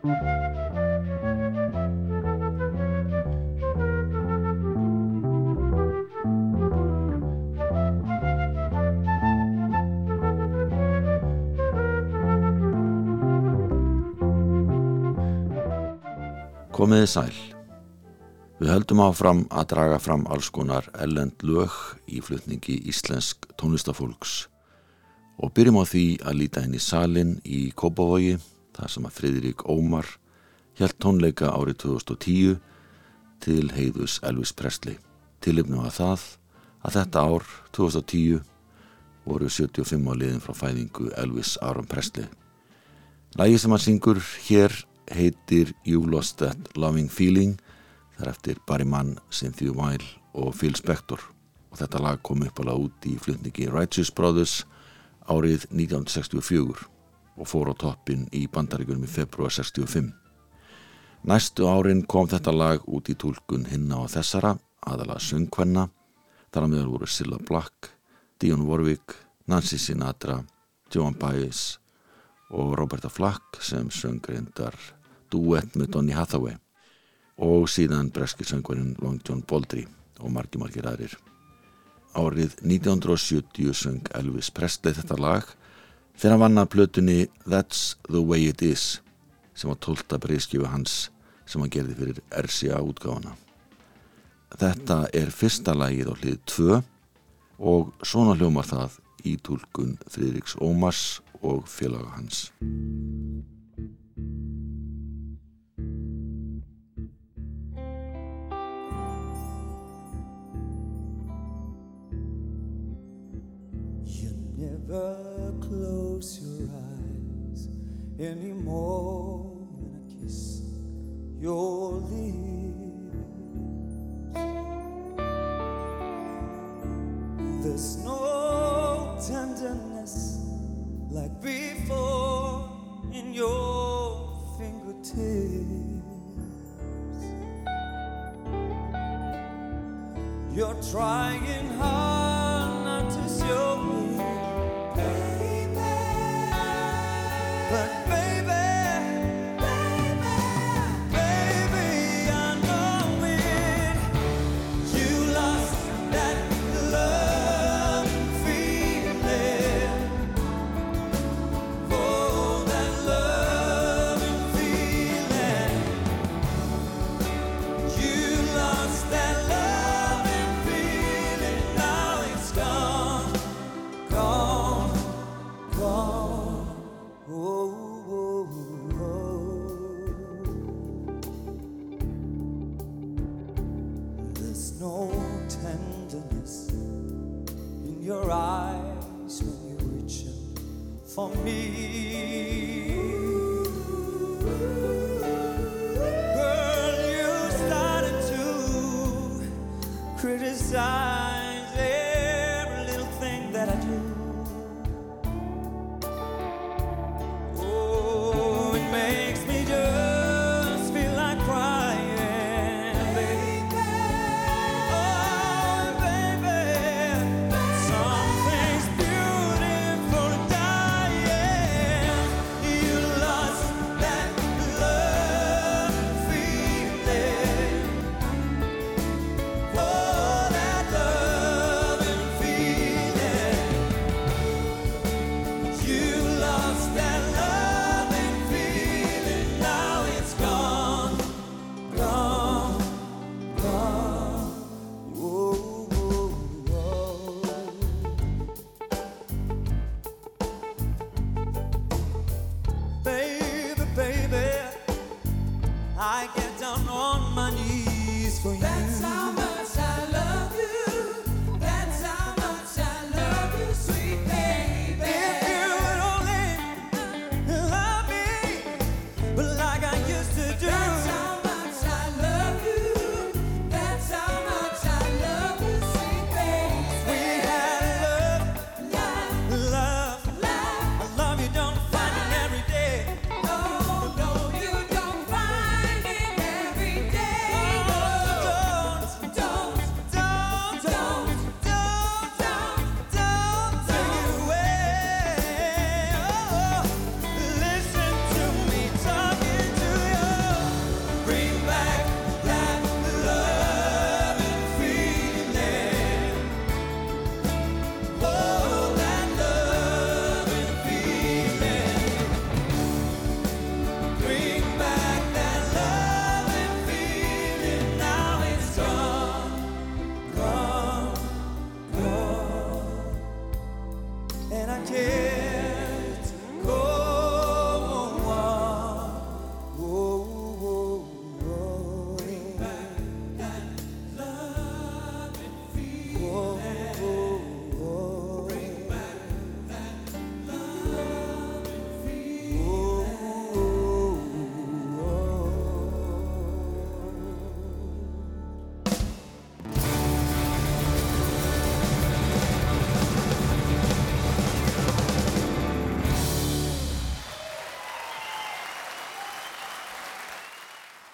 Komiði sæl. Við höldum áfram að draga fram alls konar ellend lög í flutningi íslensk tónlistafólks og byrjum á því að líta henni salin í Kópavogi þar sem að Fridrik Ómar held tónleika árið 2010 til heiðus Elvis Presley. Tilipnum að það að þetta ár 2010 voru 75 á liðin frá fæðingu Elvis Aron Presley. Lægi sem hann syngur hér heitir You Lost That Loving Feeling það er eftir Barry Mann, Cynthia Weil og Phil Spector og þetta lag kom upp alveg út í flutningi Righteous Brothers árið 1964 og fór á toppin í bandaríkunum í februar 65 Næstu árin kom þetta lag út í tólkun hinna á þessara aðalega söngkvenna. Þar að meðal voru Silla Black Dionne Warwick, Nancy Sinatra Joan Baez og Roberta Flack sem söng reyndar duett með Donny Hathaway. Og síðan breski söngvarinn Long John Baldry og margi margir aðrir. Árið 1970 söng Elvis Presley þetta lag þegar hann vann að plötunni That's the way it is sem var tólta breyskjöfu hans sem hann gerði fyrir RCA útgáfana. Þetta er fyrsta lagið á hlið 2 og svona hljómar það í tólkun Fridriks Ómars og félaga hans. Anymore when I kiss your lips. There's no tenderness like before in your fingertips. You're trying hard for me.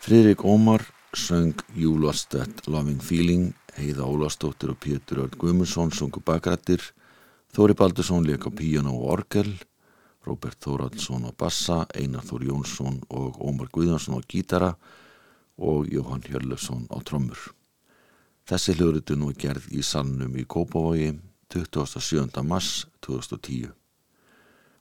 Friðrik Ómar söng You Lost That Loving Feeling, Heiða Ólastóttir og Pétur Örn Guðmundsson sungu bakrættir, Þóri Baldursson leik á píjana og orgel, Róbert Þóraldsson á bassa, Einar Þór Jónsson og Ómar Guðjónsson á gítara og Jóhann Hjörlefsson á trommur. Þessi hljóðritun var gerð í sannum í Kópavogi 27. mars 2010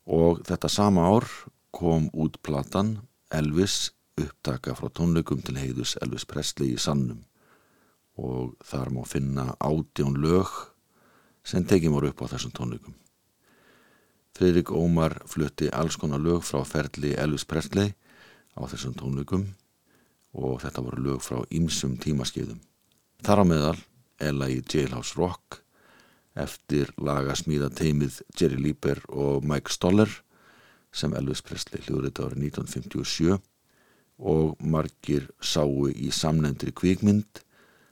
og þetta sama ár kom út platan Elvis upptaka frá tónleikum til heiðus Elvis Presley í sannum og þar má finna átjón lög sem tekið voru upp á þessum tónleikum. Fridrik Ómar flutti alls konar lög frá ferli Elvis Presley á þessum tónleikum og þetta voru lög frá ýmsum tímaskeiðum. Þar á meðal Ella í Jailhouse Rock eftir lagasmíða teimið Jerry Lieber og Mike Stoller sem Elvis Presley hljóðrið árið 1957 og margir sáu í samnendri kvikmynd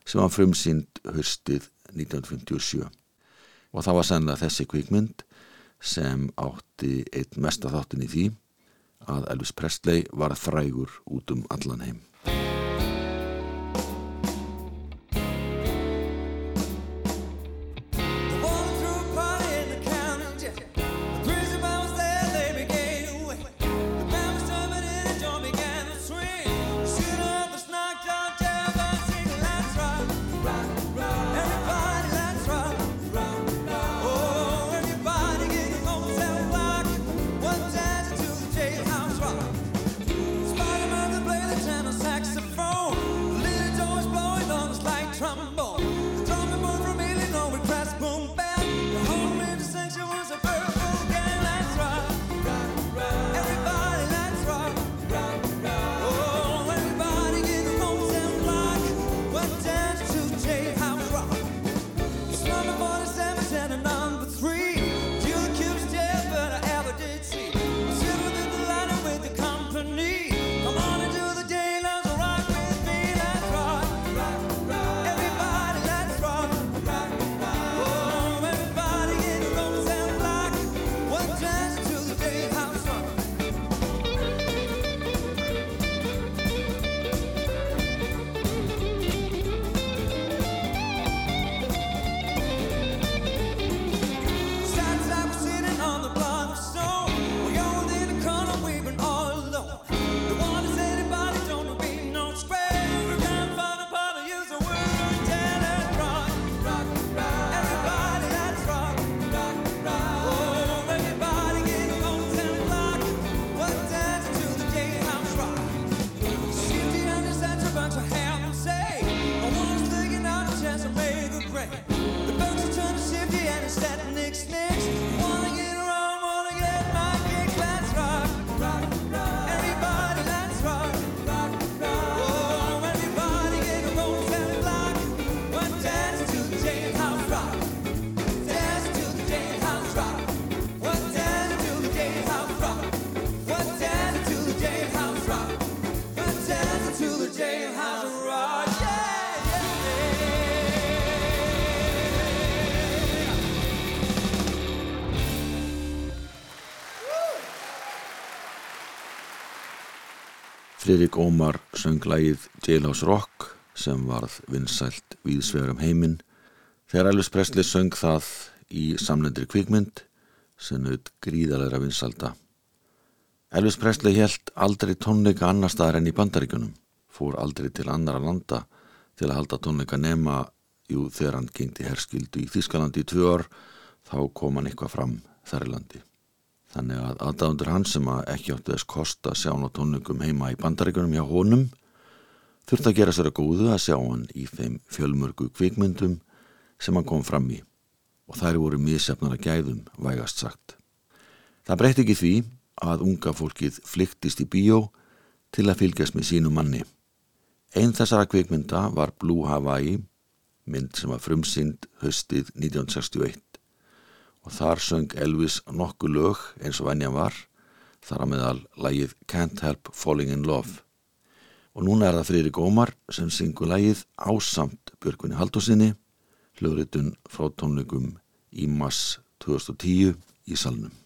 sem var frumsýnd höstið 1957 og það var sannlega þessi kvikmynd sem átti eitt mesta þáttin í því að Elvis Presley var frægur út um allan heim Friðrik Ómar söng lagið Jailhouse Rock sem varð vinsælt víðsvegar um heiminn þegar Elvis Presley söng það í samlendri kvikmynd sem naut gríðalega vinsælda. Elvis Presley held aldrei tónleika annar staðar enn í bandaríkunum, fór aldrei til annara landa til að halda tónleika nema, jú þegar hann gengdi herskildu í Þískalandi í tvö ár, þá kom hann eitthvað fram þar í landi. Þannig að aðdáðundur hans sem að ekki áttu þess kost að sjá hann á tónleikum heima í bandaríkunum hjá honum þurfti að gera sér að góðu að sjá hann í þeim fjölmörgu kvikmyndum sem hann kom fram í og þær voru misjafnar að gæðum vægast sagt. Það breytti ekki því að unga fólkið flyktist í bíó til að fylgjast með sínu manni. Einn þessara kvikmynda var Blue Hawaii, mynd sem var frumsynd höstið 1961 og þar söng Elvis nokku lög eins og venjan var, þar að meðal lagið Can't Help Falling in Love. Og núna er það Friðrik Ómar sem syngur lagið ásamt Björgvinni Haldósinni, hljóðritun frá tónleikum í mass 2010 í salnum.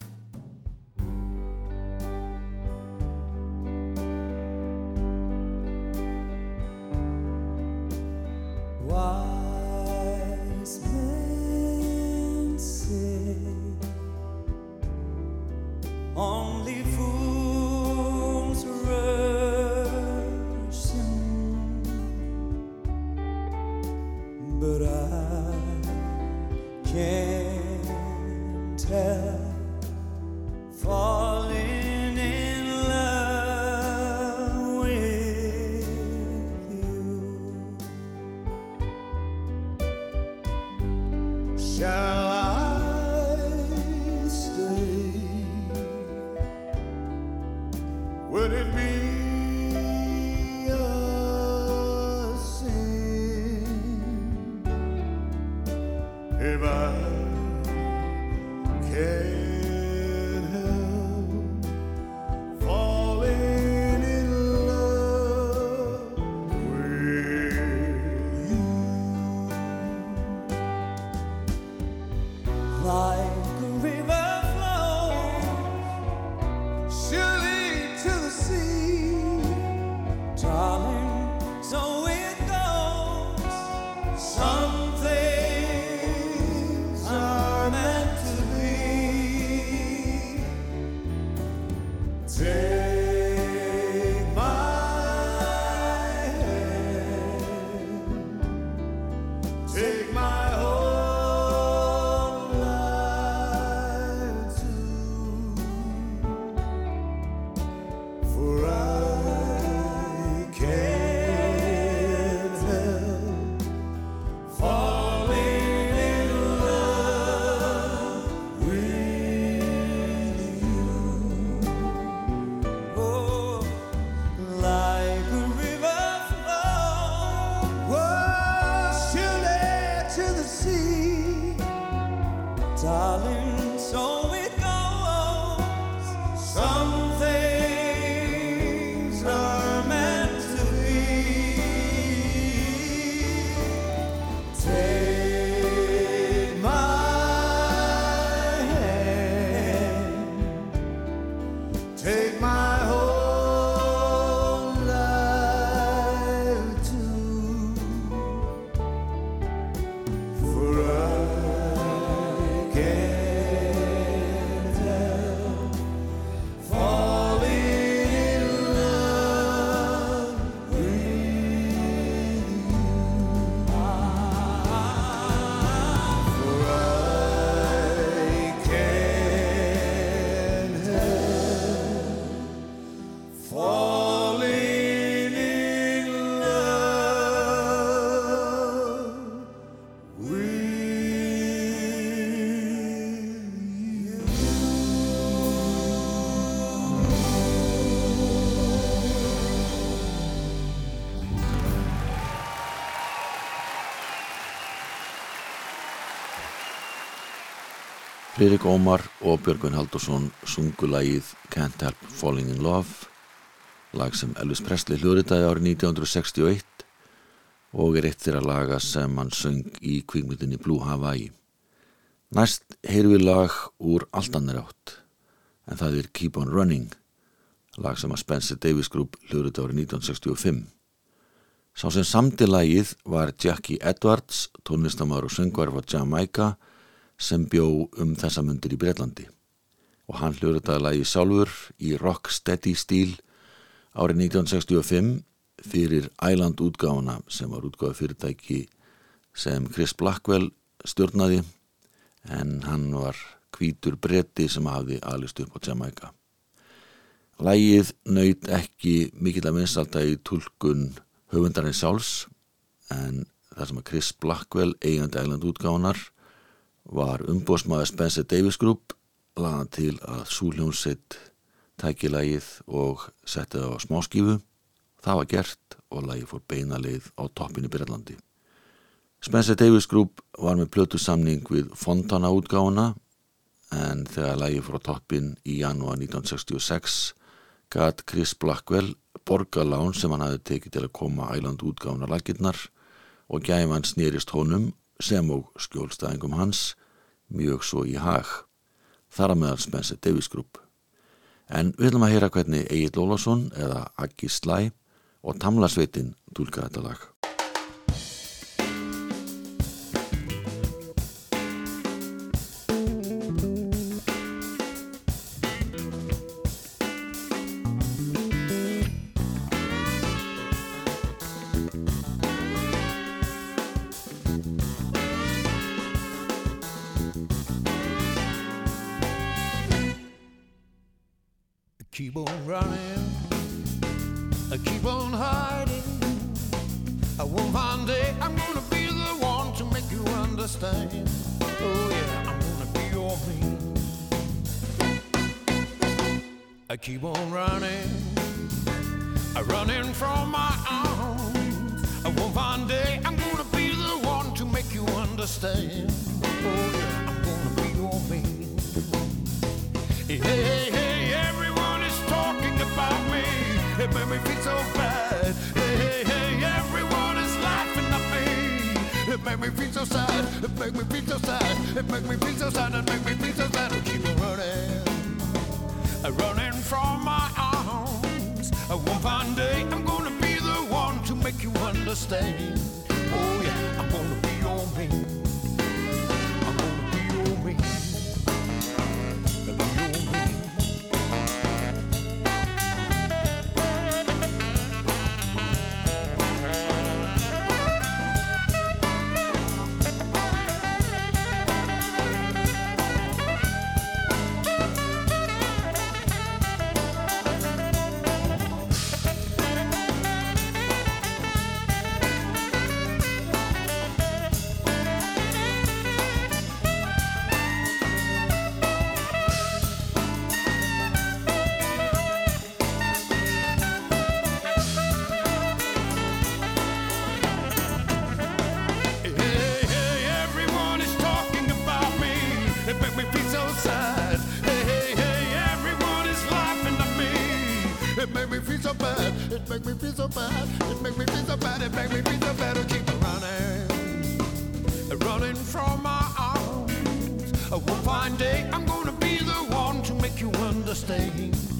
Friðrik Ómar og Björgun Haldursson sungu lagið Can't Help Falling in Love lag sem Elvis Presley hljóðritaði árið 1961 og er eitt þeirra laga sem hann söng í kvikmyndinni Blue Hawaii. Næst heyru við lag úr allt annar átt en það er Keep on Running lag sem að Spencer Davis Group hljóðritaði árið 1965 Sá sem samti lagið var Jackie Edwards tónlistamæður og söngvar frá Jamaica sem bjó um þessa myndir í Breitlandi og hann hljóðritaði lagi sjálfur í rock steady stíl árið 1965 fyrir Island útgáfuna sem var útgáfi fyrirtæki sem Chris Blackwell stjórnaði en hann var kvítur bretti sem hafði alist upp á Jamaica. Lægið nöyt ekki mikill að vinsalta í tulkun höfundarinn sjálfs en það sem að Chris Blackwell eigandi Island útgáfunar var umbósmaður Spencer Davis Group laga til að súljónsitt tæki lagið og setti það á smáskífu. Það var gert og lagið fór beina leið á toppinu Byrjallandi. Spencer Davis Group var með plötu samning við Fontana útgáfuna en þegar lagið fór á toppin í janúar 1966 gæt Chris Blackwell borgarlán sem hann hafi tekið til að koma Island útgáfuna lagirnar og gæfan snýrist honum sem og skjólstæðingum hans mjög svo í hag. Þar að meðal Spencer Davis Group. En við viljum að heyra hvernig Egil Lólásson eða Aggi Slæ og Tamlasveitin tólka þetta lag. Hiding. I uh, one fine day I'm gonna be the one to make you understand. Oh yeah, I'm gonna be your man. I keep on running, I running from my arms. I will one day I'm gonna be the one to make you understand. Oh yeah, I'm gonna be your man. Hey, hey, hey, everyone is talking about me. It made me feel so bad. Hey, hey, hey, everyone is laughing at me. It made me feel so sad. It made me feel so sad. It made me feel so sad. It made me feel so sad. I keep on running, running from my arms. One fine day I'm gonna be the one to make you understand. Oh yeah, I'm gonna be your man. One day I'm gonna be the one to make you understand.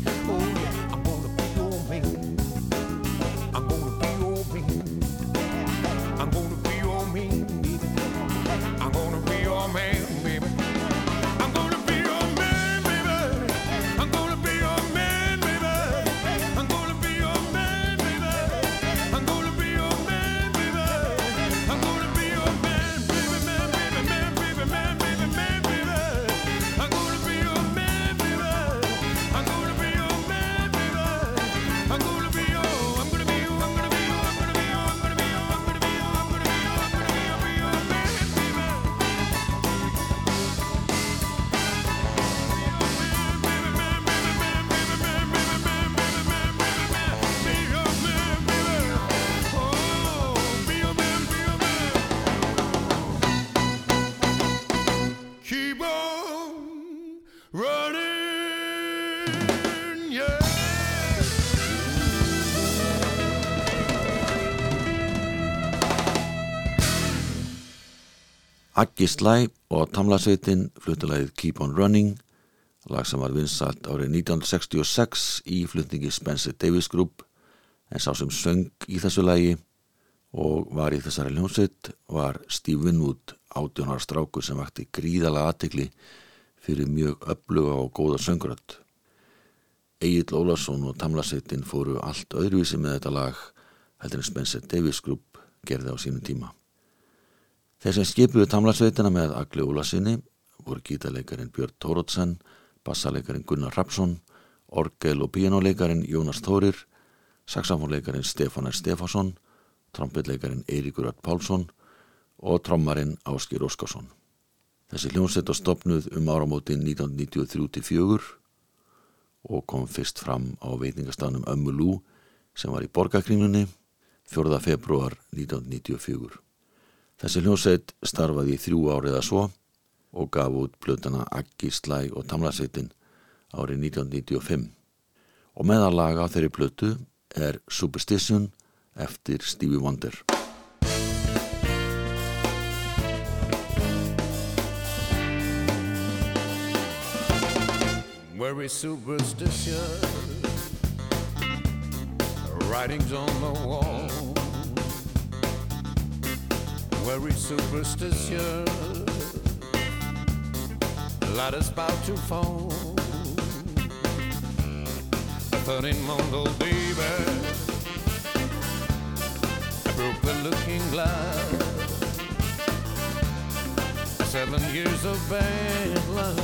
Aggi Slæ og Tamlasveitin fluttulegið Keep on Running lag sem var vinsalt árið 1966 í flutningi Spencer Davis Group en sá sem söng í þessu lagi og var í þessari hljómsveit var Steve Winwood átjónar strákur sem vakti gríðalega aðtekli fyrir mjög öfluga og góða sönguröld Egil Ólarsson og Tamlasveitin fóru allt öðruvísi með þetta lag heldur en Spencer Davis Group gerði á sínum tíma Þeir sem skipuðu tamlasveitina með Agli Ólasinni voru gítarleikarin Björn Tórótsen, bassaleikarin Gunnar Rapsson, orgel- og pianoleikarin Jónas Tórir, saxafónleikarin Stefán R. Stefásson, trombitleikarin Eiríkur Öll Pálsson og trommarin Áskir Óskarsson. Þessi hljómsett var stopnuð um áramótin 1993-4 og kom fyrst fram á veitingastanum Ömmulú sem var í borgarkringunni 4. februar 1994. Þessi hljómsveit starfaði í þrjú árið að svo og gaf út blötana Aggi, Slæ og Tamlasveitin árið 1995 og meðalaga á þeirri blötu er Superstition eftir Stevie Wonder. Worry superstition, writings on the wall. Worry superstition, light is about to fall. A 13 month old baby broke the looking glass. Seven years of bad luck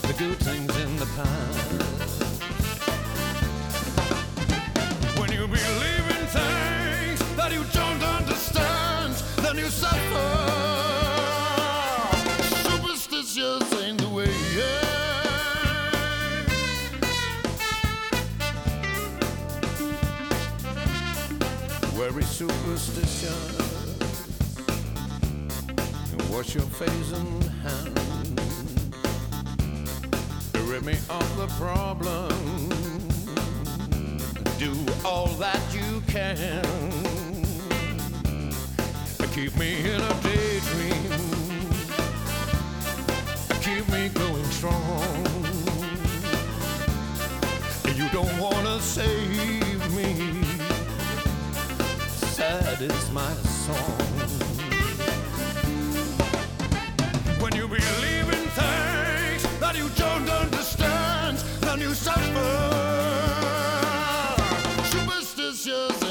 the good things in the past. When you believe in things that you don't understand, then you suffer. Superstitious ain't the way. Worry superstition. Wash your face and hands rid me of the problem. Do all that you can. Keep me in a daydream. Keep me going strong. You don't wanna save me. Sad is my song. When you believe in things that you don't understand, then you suffer. Superstitious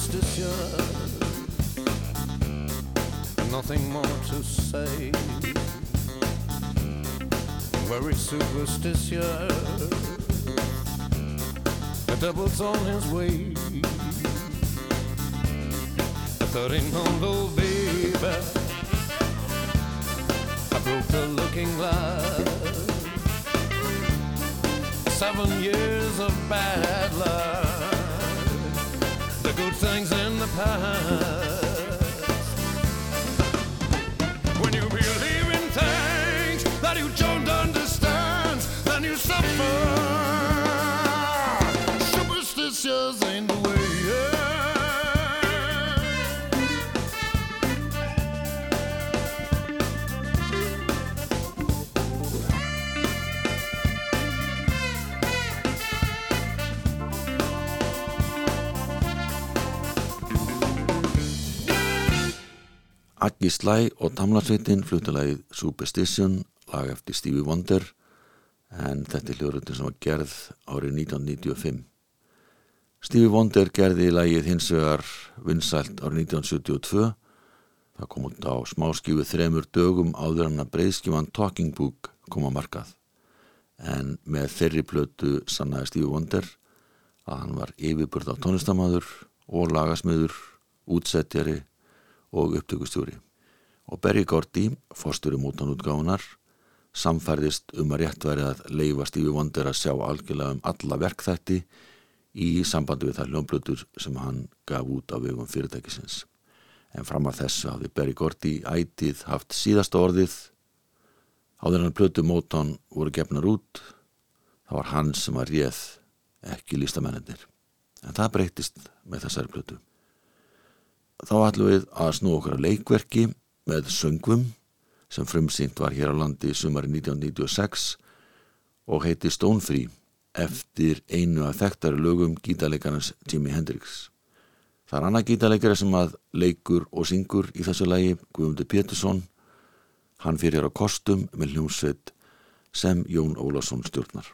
superstitious nothing more to say. Very superstitious, a double's on his way. A thirteen month old baby, I broke the looking glass. Seven years of bad luck, good things in the past. When you believe in things that you don't understand, then you suffer. Aggi Slæ og Tamlarsveitin fluttalagið Superstition, lag eftir Stevie Wonder en þetta er hljóðröndin sem var gerð árið 1995. Stevie Wonder gerði í lagið hins vegar vinsælt árið 1972. Það kom út á smáskífu þremur dögum áður hann að breyðskífan Talking Book kom á markað. En með þeirri plötu sannaði Stevie Wonder að hann var yfirburð á tónlistamæður og lagasmiður, útsettjari og upptökustjóri. Og Berry Gordy, fórstöru mótanútgáðunar, samfærðist um að rétt væri að leifa Stevie Wonder að sjá algjörlega um alla verkþætti í sambandi við þær ljónblötur sem hann gaf út á vegum fyrirtækisins. En fram að þessu hafði Berry Gordy ætið haft síðasta orðið áður hann plötu mótan voru gefnar út það var hann sem var réð ekki lístamennir. En það breytist með þessari plötu. Þá ætlum við að snú okkur að leikverki með söngvum sem frumsýnt var hér á landi sumari 1996 og heiti Stonefree eftir einu af þekktari lögum gítarleikarnas Jimi Hendrix. Það er annað gítarleikari sem að leikur og syngur í þessu lægi, Guðmundur Pétursson. Hann fyrir á kostum með hljómsveit sem Jón Ólásson stjórnar.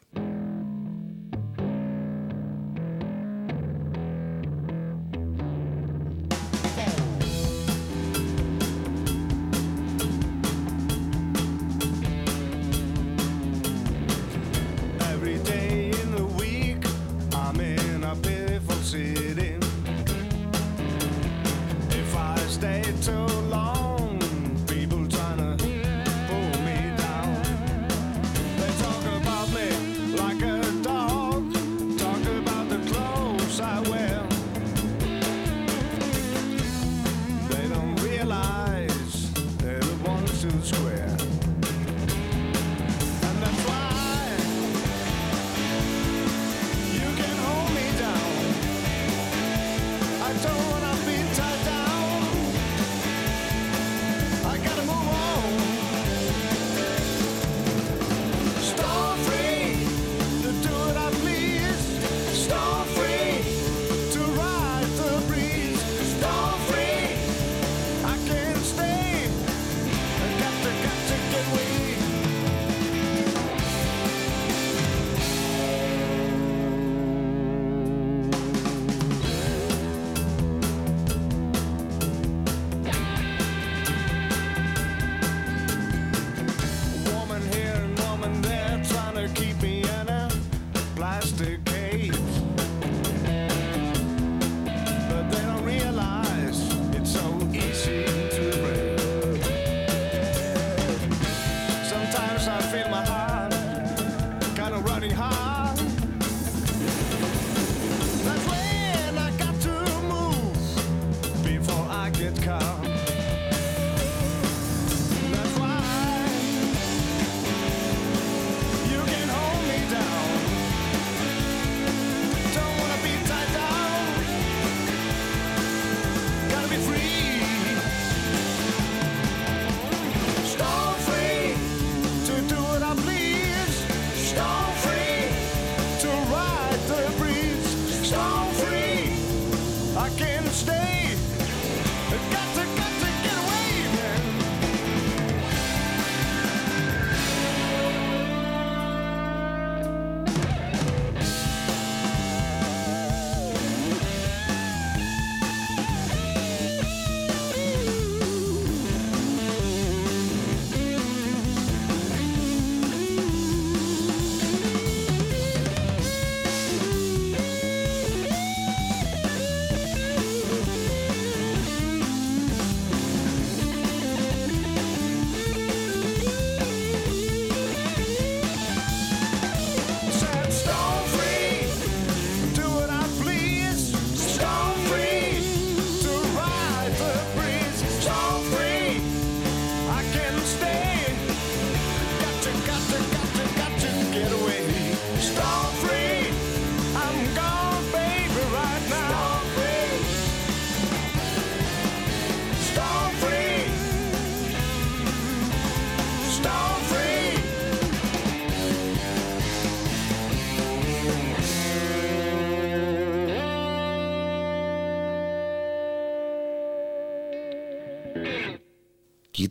show.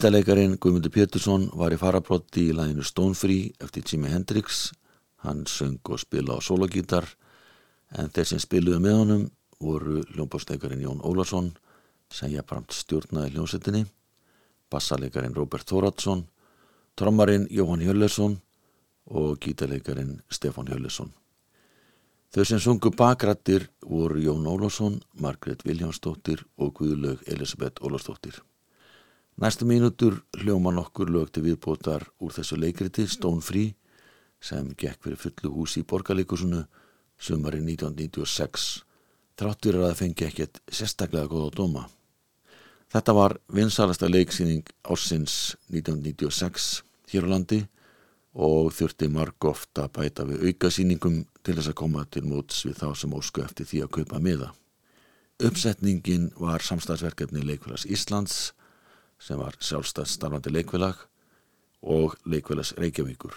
Gítarleikarin Guðmundur Pétursson var í farabrotti í læginu Stonefree eftir Jimi Hendrix. Hann söng og spila á sologítar en þeir sem spiluðu með honum voru hljómbásteikarin Jón Ólarsson sem bramt stjórnaði hljómsettinni, bassaleikarin Róbert Þóratsson, trommarin Jóhann Hjöllersson og gítarleikarin Stefán Hjöllersson. Þau sem sungu bakrættir voru Jón Ólarsson, Margret Viljánsdóttir og Guðlaug Elisabeth Ólarsdóttir. Næstu mínútur hljóma nokkur lög til viðbótar úr þessu leikriti Stone Free sem gekk fyrir fullu hús í borgarleikusunu sumari 1996 þráttur að það fengi ekkert sérstaklega góða dóma. Þetta var vinsalasta leiksýning ársins 1996 hér á landi og þurfti marg ofta að bæta við aukasýningum til þess að koma til móts við þá sem ósku eftir því að kaupa miða. Uppsetningin var samstagsverkefni Leikfélags Íslands sem var sjálfstæð starfandi leikfélag og leikfélags Reykjavíkur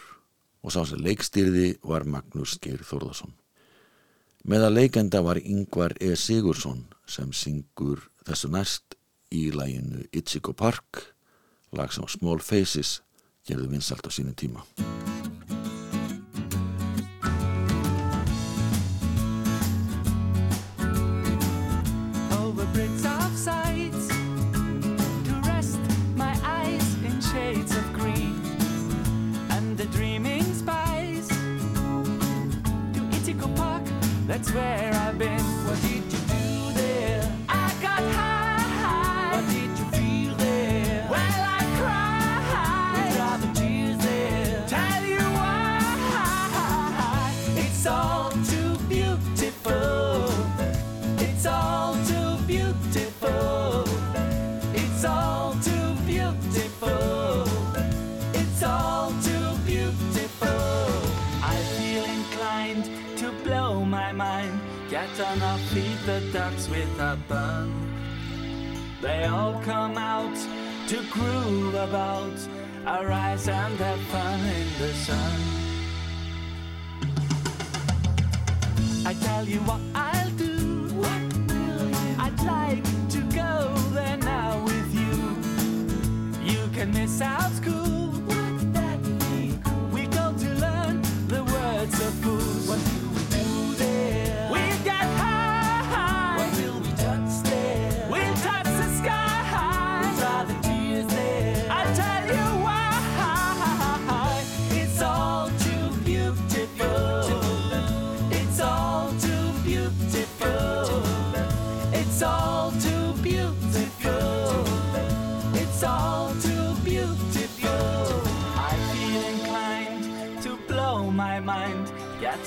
og sá sem leikstýrði var Magnús Geir Þórðarsson. Meða leikenda var Yngvar E. Sigursson sem syngur þessu næst í læginu Ichigo Park, lag sem Small Faces gerði vinsalt á sínum tíma. That's where I've been. What did you on our feet, the ducks with a bun. They all come out to groove about, arise and have fun in the sun. I tell you what I'll do. What will you? I'd like to go there now with you. You can miss out school.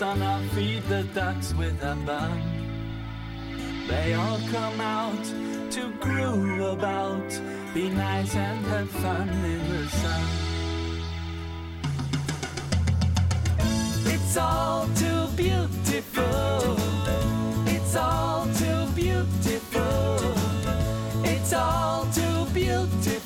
On our feet, the ducks with a bun. They all come out to groove about, be nice and have fun in the sun. It's all too beautiful. It's all too beautiful. It's all too beautiful.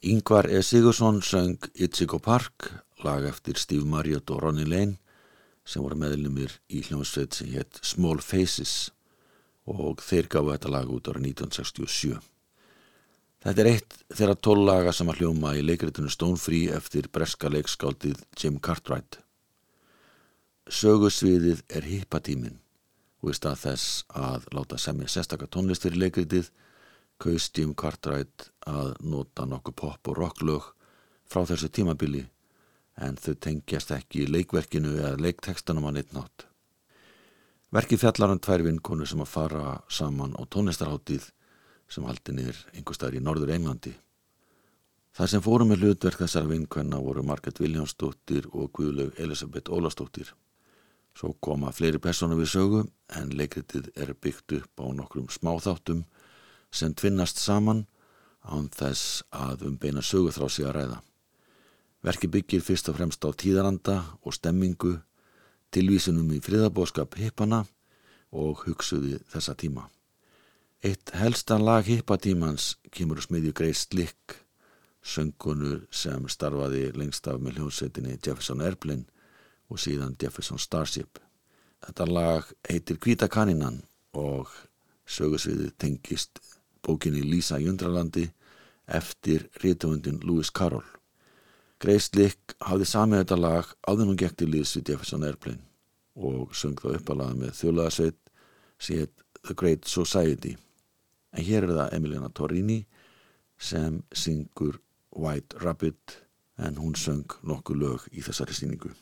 Yngvar E. Sigursson söng Ichigo Park, lag eftir Steve Marriott og Ronnie Lane sem voru meðlumir í hljómsveit sem hétt Small Faces og þeir gafu þetta lag út ára 1967. Þetta er eitt þeirra tóllaga sem að hljóma í leikritinu Stonefree eftir breska leikskáldið Jim Cartwright. Sögusviðið er hippatímin og í stað þess að láta semja sérstaka tónlist fyrir leikritið kaust Jim Cartwright að nota nokkuð pop og rocklög frá þessu tímabili en þau tengjast ekki í leikverkinu eða leiktekstanum á neitt nátt. Verkið fjallar um tvær vinkonu sem að fara saman á tónlistarháttið sem haldin er einhver staðar í norður Englandi. Það sem fórum með hlutverk þessar vinkvenna voru Margaret Viljánsdóttir og Guðlaug Elisabeth Ólastóttir. Svo koma fleiri persónu við sögu en leikritið er byggt upp á nokkrum smáþáttum sem tvinnast saman án þess að um beina sögu þrá sig að ræða. Verki byggir fyrst og fremst á tíðaranda og stemmingu, tilvísunum í friðabóskap hippana og hugsuði þessa tíma. Eitt helstan lag hippatímans kemur smiðju Grace Slick, söngunur sem starfaði lengst af með hljómsveitinni Jefferson Airplane og síðan Jefferson Starship. Þetta lag heitir Kvíta kaninan og sögursviðið tengist bókinni Lísa í undralandi eftir rítumundin Lewis Carroll. Grace Slick hafði samið þetta lag áður hún gekk til liðs við Jefferson Airplane og söng þá uppalaga með þjólaðarsveit séð The Great Society. En hér er það Emiliana Torrini sem syngur White Rabbit en hún söng nokkuð lög í þessari síningu.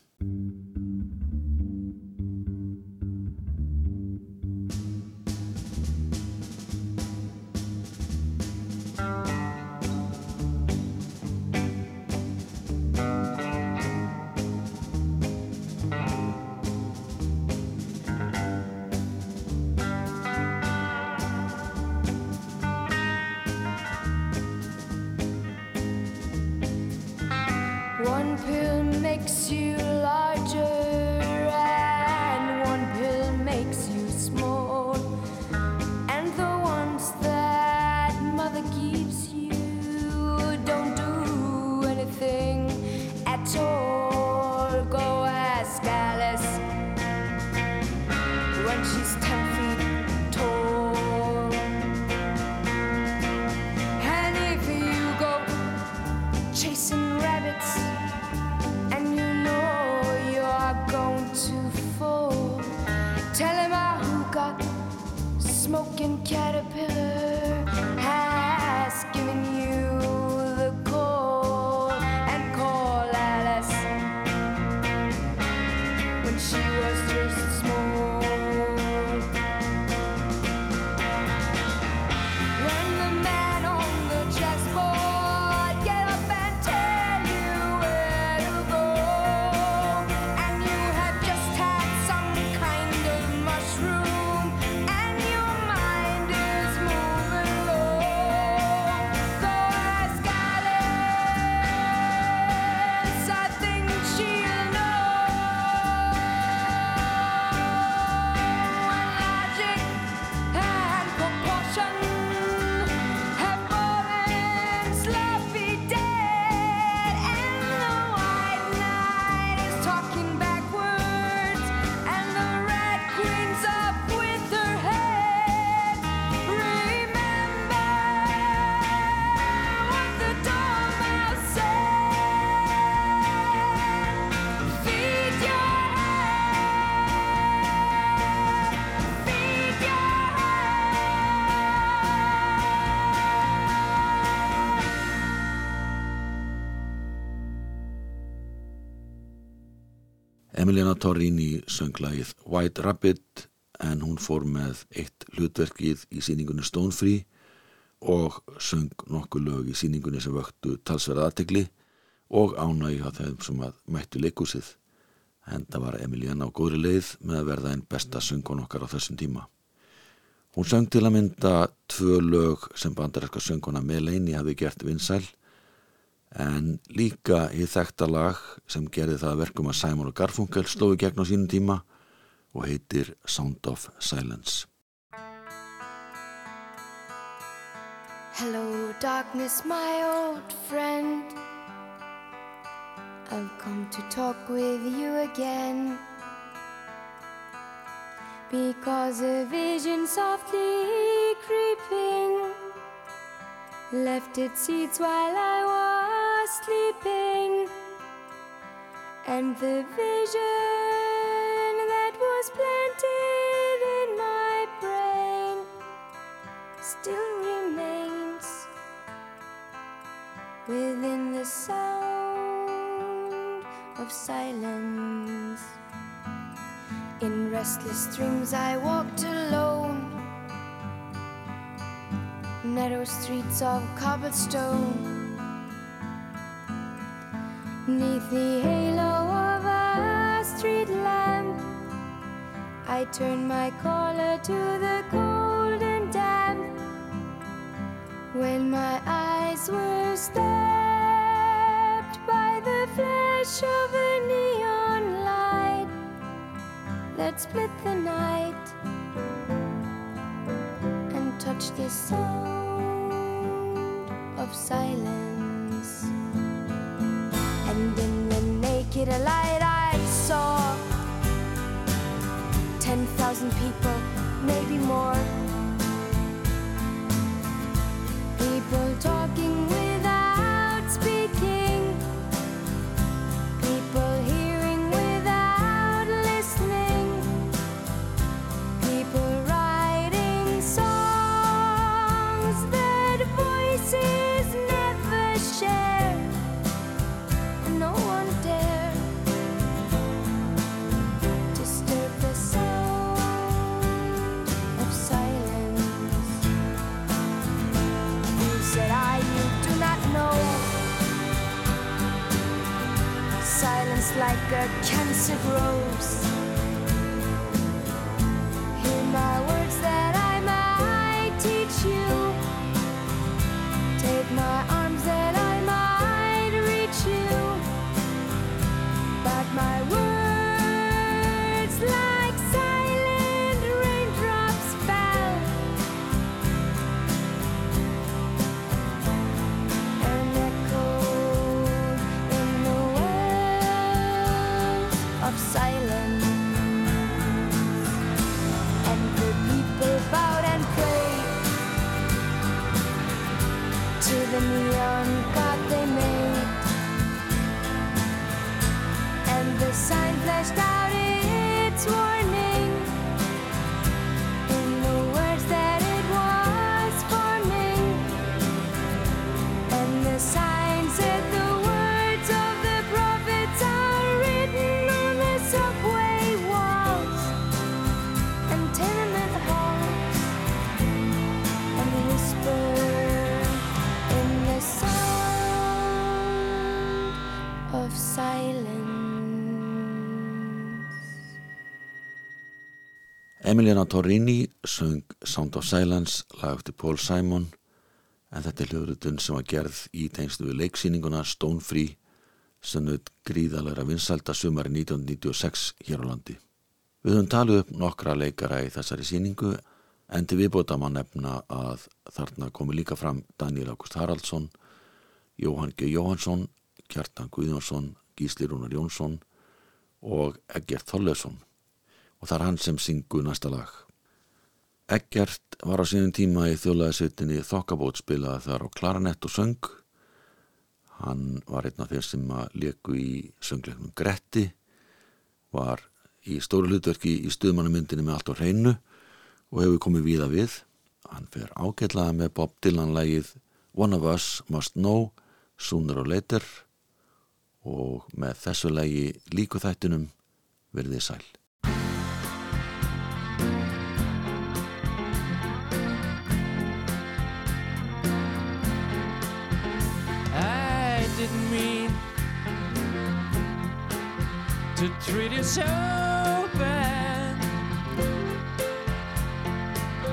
Emiliana Torrini söng lagið White Rabbit en hún fór með eitt hlutverkið í síningunni Stone Free og söng nokkuð lög í síningunni sem vöktu talsverða aðtegli og ánægi á þeim sem að mættu leikúsið. En það var Emiliana á góðri leið með að verða einn besta söngun okkar á þessum tíma. Hún söng til að mynda tvö lög sem bandaræska sönguna Melanie hafi gert vinsæl en líka í þekta lag sem gerði það að verkum að Simon og Garfunkel slói gegn á sínum tíma og heitir Sound of Silence. Hello, darkness, my old friend. I've come to talk with you again. Because a vision softly creeping left its seeds while I was sleeping. And the vision that was planted in my brain still remains within the sound of silence. In restless dreams, I walked alone, narrow streets of cobblestone. Neath the halo of a street lamp, I turned my collar to the cold and damp. When my eyes were stabbed by the flash of a neon light that split the night and touched the sound of silence. Naked light, I saw 10,000 people, maybe more. Emiliana Torrini söng Sound of Silence lag eftir Paul Simon en þetta er hljóðrutun sem var gerð í tengstu við leiksýninguna Stone Free sem naut gríðalega vinsælda sumari 1996 hér á landi. Við höfum talið upp nokkra leikara í þessari síningu en til viðbóta má nefna að þarna komi líka fram Daniel August Haraldsson, Jóhann G. Jóhansson, Kjartan Guðjónsson, Gísli Rúnar Jónsson og Eggert Þorleifsson og það er hann sem syngu næsta lag. Eggert var á sínum tíma í þjóðlegaðsveitinni Þokkabót spilaði þar á klaranett og söng. Hann var einn af þeir sem að leku í söngleiknum Gretti, var í stóru hlutverki í stuðmannamyndinni með allt á hreinu og hefur komið víða við. Hann fer ágætlaða með Bob Dylan-lægið One of Us Must Know, Sooner or Later og með þessu lægi líku þættinum verðið sæl. To treat you so bad.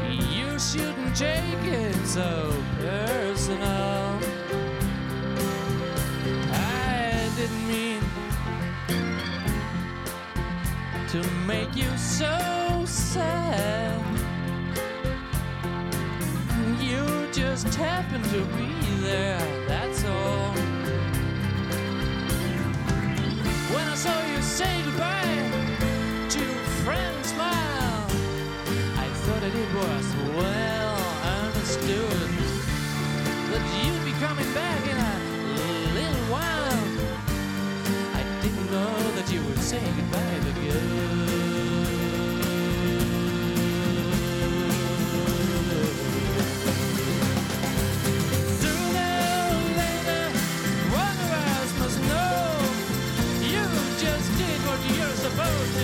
You shouldn't take it so personal. I didn't mean to make you so sad. You just happened to be there, that's all. When I saw you say goodbye to a friend's smile, I thought that it was well understood that you'd be coming back in a little while. I didn't know that you would say goodbye to good.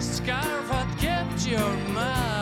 scarf had kept your mouth.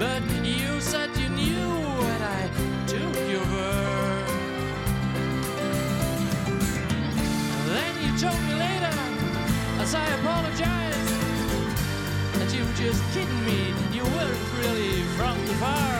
But you said you knew when I took your word. Then you told me later, as I apologized, that you were just kidding me. You weren't really from the bar.